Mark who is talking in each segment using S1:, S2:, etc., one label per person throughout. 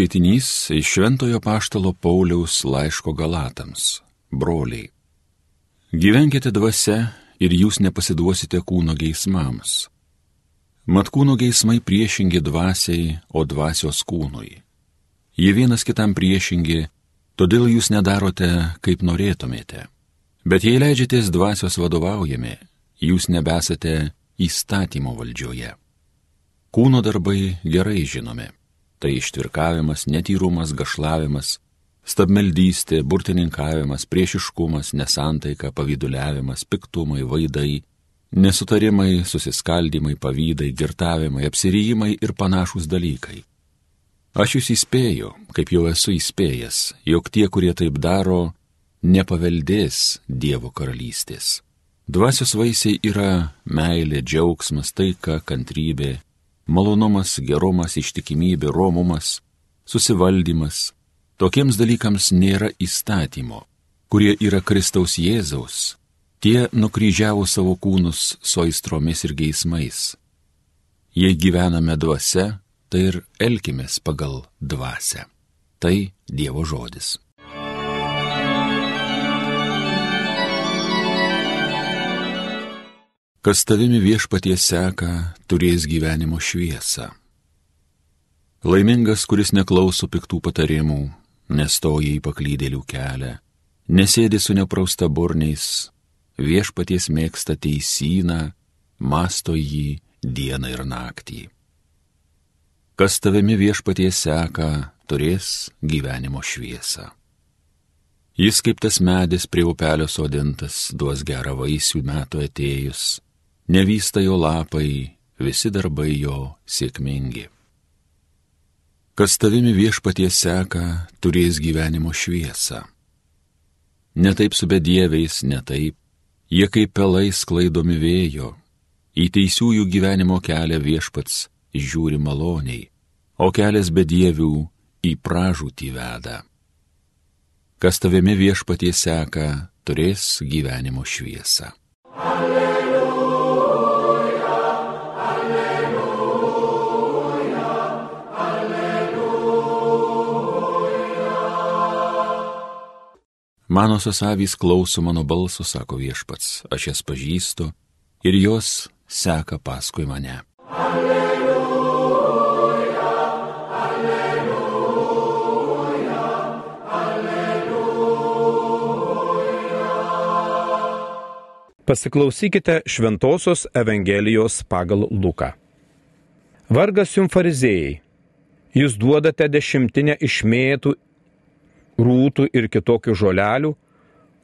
S1: skaitinys iš Šventojo Paštalo Pauliaus laiško Galatams. Broliai. Gyvenkite dvasia ir jūs nepasiduosite kūno geismams. Mat kūno geismai priešingi dvasiai, o dvasios kūnui. Jie vienas kitam priešingi, todėl jūs nedarote, kaip norėtumėte. Bet jei leidžiatės dvasios vadovaujami, jūs nebesate įstatymo valdžioje. Kūno darbai gerai žinomi Tai ištvirkavimas, netyrumas, gašlavimas, stabmeldystė, burtininkavimas, priešiškumas, nesantaika, pavyduliavimas, piktumai, vaidai, nesutarimai, susiskaldimai, pavydai, girtavimai, apsirijimai ir panašus dalykai. Aš jūs įspėju, kaip jau esu įspėjęs, jog tie, kurie taip daro, nepaveldės Dievo karalystės. Dvasios vaisiai yra meilė, džiaugsmas, taika, kantrybė, malonumas, gerumas, ištikimybė, romumas, susivaldymas. Tokiems dalykams nėra įstatymo, kurie yra Kristaus Jėzaus. Tie nukryžiavo savo kūnus su aistromis ir geismais. Jei gyvename dvasia, tai ir elkimės pagal dvasę. Tai Dievo žodis. Kas tavimi viešpatie seka, turės gyvenimo šviesą. Laimingas, kuris neklauso piktų patarimų, nestoja į paklydėlių kelią, nesėdi su neprausta burniais, viešpaties mėgsta teisyną, masto jį dieną ir naktį. Kas tavimi viešpatie seka, turės gyvenimo šviesą. Jis kaip tas medis prie upelio sodintas, duos gerą vaisių metų atėjus nevysta jo lapai, visi darbai jo sėkmingi. Kas tavimi viešpatie seka, turės gyvenimo šviesą. Netaip su bedieviais, netaip, jie kaip pelai sklaidomi vėjo, į teisiųjų gyvenimo kelią viešpats žiūri maloniai, o kelias bedievių į pražūtį veda. Kas tavimi viešpatie seka, turės gyvenimo šviesą. Alleluja. Manosios avys klauso mano balso, sako viešpats, aš jas pažįstu ir jos seka paskui mane. Alleluja, alleluja,
S2: alleluja. Pasiklausykite Šventojios Evangelijos pagal Luką. Vargas jums farizėjai, jūs duodate dešimtinę išmėtų rūtų ir kitokių žolelių,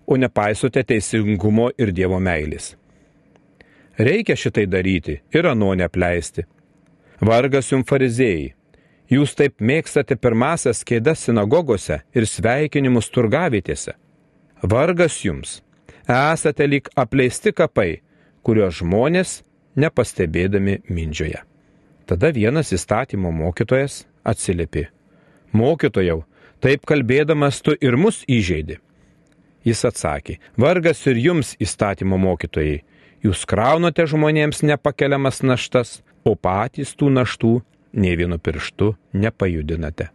S2: o nepaisote teisingumo ir Dievo meilės. Reikia šitai daryti ir anu nepleisti. Vargas jums farizėjai, jūs taip mėgstate pirmasias kėdas sinagogose ir sveikinimus turgavitėse. Vargas jums, esate lyg apleisti kapai, kuriuos žmonės nepastebėdami mindžioje. Tada vienas įstatymo mokytojas atsiliepė. Mokytojau, Taip kalbėdamas tu ir mus įžeidi. Jis atsakė, vargas ir jums įstatymo mokytojai, jūs kraunate žmonėms nepakeliamas naštas, o patys tų naštų nei vienu pirštu nepajudinate.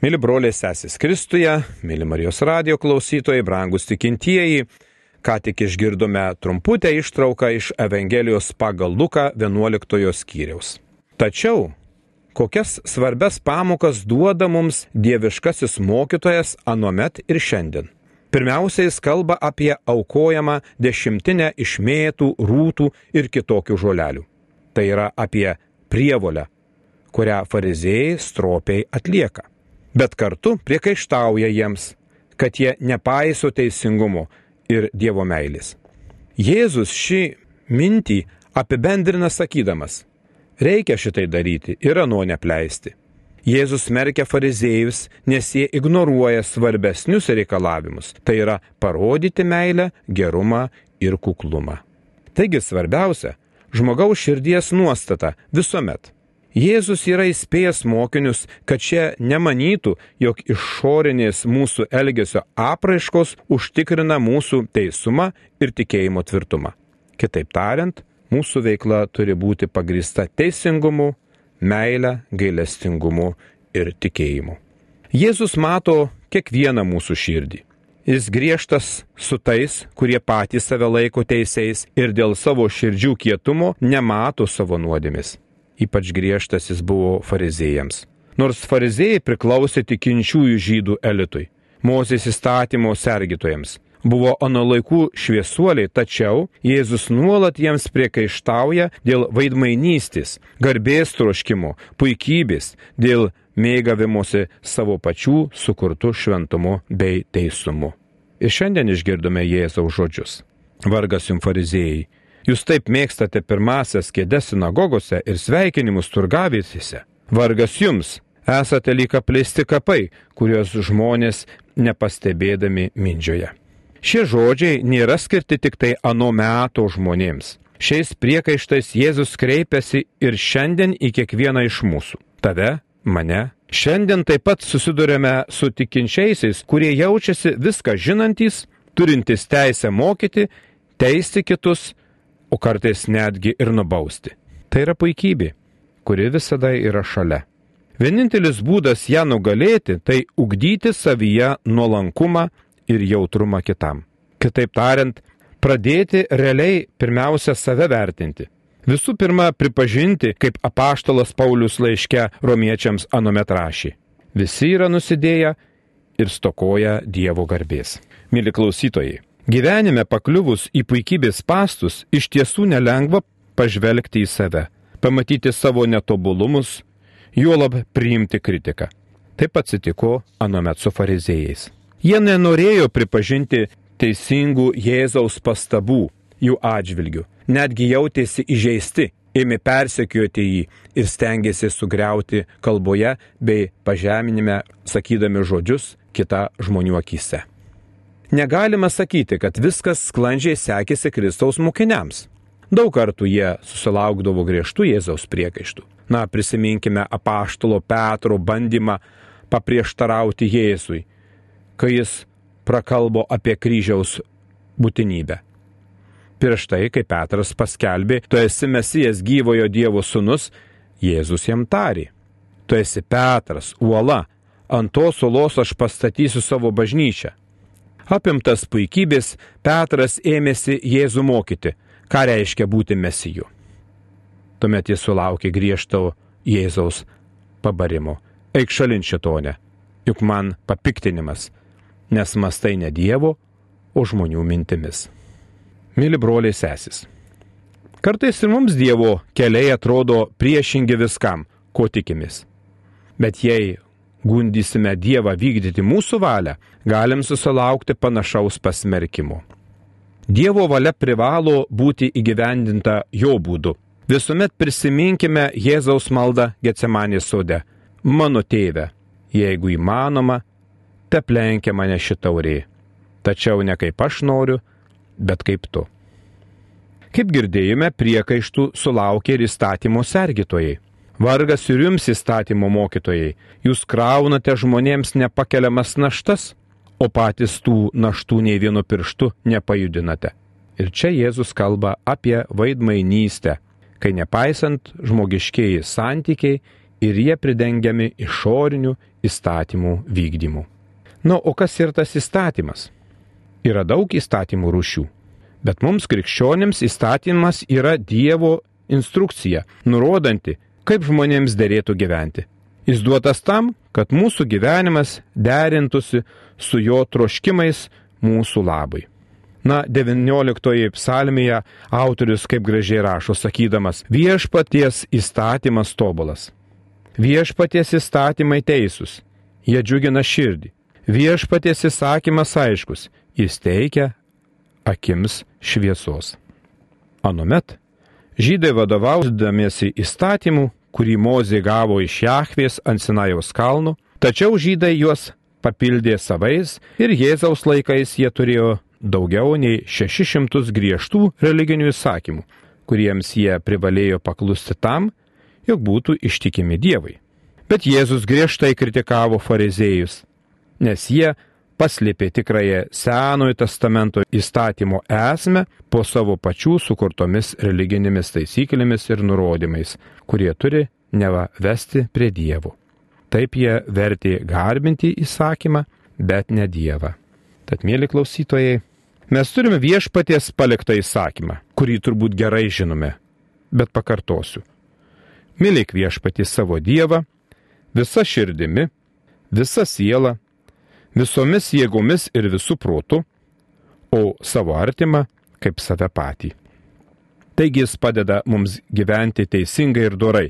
S2: Mili broliai sesės Kristuje, mili Marijos radio klausytojai, brangus tikintieji, Ką tik išgirdome trumputę ištrauką iš Evangelijos pagal Luką 11 skyriaus. Tačiau, kokias svarbias pamokas duoda mums dieviškasis mokytojas anuomet ir šiandien? Pirmiausia, jis kalba apie aukojamą dešimtinę išmėtų, rūtų ir kitokių žolelių. Tai yra apie prievolę, kurią fariziejai stropiai atlieka. Bet kartu priekaištauja jiems, kad jie nepaiso teisingumo ir Dievo meilės. Jėzus šį mintį apibendrina sakydamas, reikia šitai daryti ir anu nepleisti. Jėzus smerkia fariziejus, nes jie ignoruoja svarbesnius reikalavimus - tai yra parodyti meilę, gerumą ir kuklumą. Taigi svarbiausia - žmogaus širdies nuostata visuomet Jėzus yra įspėjęs mokinius, kad šie nemanytų, jog išorinės mūsų elgesio apraiškos užtikrina mūsų teisumą ir tikėjimo tvirtumą. Kitaip tariant, mūsų veikla turi būti pagrista teisingumu, meile, gailestingumu ir tikėjimu. Jėzus mato kiekvieną mūsų širdį. Jis griežtas su tais, kurie patys save laiko teisėjais ir dėl savo širdžių kietumo nemato savo nuodėmis. Ypač griežtas jis buvo fariziejams. Nors fariziejai priklausė tikinčiųjų žydų elitui, Mozės įstatymo sergitojams, buvo ano laikų šviesuoliai, tačiau Jėzus nuolat jiems priekaištauja dėl vaidmainystės, garbės troškimo, puikybės, dėl mėgavimuose savo pačių sukurtų šventumu bei teisumu. Ir šiandien išgirdome Jėzaus žodžius. Vargas jums fariziejai. Jūs taip mėgstate pirmasias kėdes sinagogose ir sveikinimus turgavietėse. Vargas jums. Esate lyg apleisti kapai, kuriuos žmonės nepastebėdami mindžioje. Šie žodžiai nėra skirti tik tai ano meto žmonėms. Šiais priekaištais Jėzus kreipiasi ir šiandien į kiekvieną iš mūsų. Tave, mane. Šiandien taip pat susidurėme su tikinčiaisiais, kurie jaučiasi viską žinantys, turintys teisę mokyti, teisti kitus, o kartais netgi ir nubausti. Tai yra puikybė, kuri visada yra šalia. Vienintelis būdas ją nugalėti - tai ugdyti savyje nuolankumą ir jautrumą kitam. Kitaip tariant, pradėti realiai pirmiausia save vertinti Visų pirma, pripažinti, kaip apaštalas Paulius laiške romiečiams anomet rašė. Visi yra nusidėję ir stokoja Dievo garbės. Mili klausytojai, gyvenime pakliuvus į puikybės pastus iš tiesų nelengva pažvelgti į save, pamatyti savo netobulumus, juolab priimti kritiką. Taip atsitiko anomet su fariziejais. Jie nenorėjo pripažinti teisingų Jėzaus pastabų jų atžvilgių netgi jautėsi įžeisti, ėmė persekioti jį ir stengiasi sugriauti kalboje bei pažeminime, sakydami žodžius kitą žmonių akise. Negalima sakyti, kad viskas sklandžiai sekėsi Kristaus mokiniams. Daug kartų jie susilaukdavo griežtų Jėzaus priekaištų. Na, prisiminkime apaštalo Petro bandymą paprieštarauti Jėzui, kai jis prakalbo apie kryžiaus būtinybę. Prieš tai, kai Petras paskelbė, tu esi Mesijas gyvojo Dievo sūnus, Jėzus jam tarė. Tu esi Petras, uola, ant tos uolos aš pastatysiu savo bažnyčią. Apimtas puikybės, Petras ėmėsi Jėzų mokyti, ką reiškia būti mesiju. Tuomet jis sulaukė griežto Jėzaus pabarimo. Eik šalin šitone, juk man papiktinimas, nes mastai ne Dievo, o žmonių mintimis. Mili broliai sesis. Kartais ir mums Dievo keliai atrodo priešingi viskam, ko tikimės. Bet jei gundysime Dievą vykdyti mūsų valią, galim susilaukti panašaus pasmerkimo. Dievo valia privalo būti įgyvendinta jo būdu. Visuomet prisiminkime Jėzaus maldą Getsemanės sode. Mano tėve, jeigu įmanoma, te plenkia mane šitaurė. Tačiau ne kaip aš noriu, bet kaip tu. Kaip girdėjome, priekaištų sulaukė ir įstatymo sergitojai. Vargas ir jums įstatymo mokytojai, jūs kraunate žmonėms nepakeliamas naštas, o patys tų naštų nei vienu pirštu nepajudinate. Ir čia Jėzus kalba apie vaidmainystę, kai nepaisant žmogiškieji santykiai ir jie pridengiami išorinių įstatymų vykdymu. Na, o kas yra tas įstatymas? Yra daug įstatymų rušių, bet mums krikščionėms įstatymas yra Dievo instrukcija, nurodanti, kaip žmonėms dėrėtų gyventi. Jis duotas tam, kad mūsų gyvenimas derintusi su jo troškimais mūsų labai. Na, 19 psalmėje autorius kaip gražiai rašo, sakydamas, viešpaties įstatymas tobulas. Viešpaties įstatymai teisūs, jie džiugina širdį. Viešpaties įsakymas aiškus, jis teikia akims šviesos. Anuomet žydai vadovaudamiesi įstatymu, kurį Mozė gavo iš Jahvės ant Sinajaus kalnų, tačiau žydai juos papildė savais ir Jėzaus laikais jie turėjo daugiau nei 600 griežtų religinių įsakymų, kuriems jie privalėjo paklusti tam, jog būtų ištikimi Dievui. Bet Jėzus griežtai kritikavo fariziejus, nes jie paslėpė tikrąją Senojo testamento įstatymo esmę po savo pačių sukurtomis religinėmis taisyklėmis ir nurodymais, kurie turi neva vesti prie Dievo. Taip jie vertė garbinti įsakymą, bet ne Dievą. Tad, mėly klausytojai, mes turime viešpaties paliktą įsakymą, kurį turbūt gerai žinome, bet pakartosiu. Mylėk viešpatį savo Dievą, visa širdimi, visa siela, visomis jėgomis ir visų protų, o savo artimą kaip save patį. Taigi jis padeda mums gyventi teisingai ir dorai,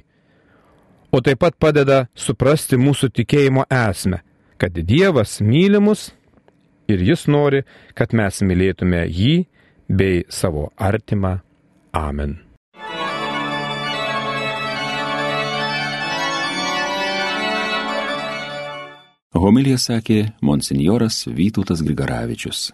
S2: o taip pat padeda suprasti mūsų tikėjimo esmę, kad Dievas myli mus ir jis nori, kad mes mylėtume jį bei savo artimą. Amen.
S1: Homilija sakė monsinjoras Vytautas Grigaravičius.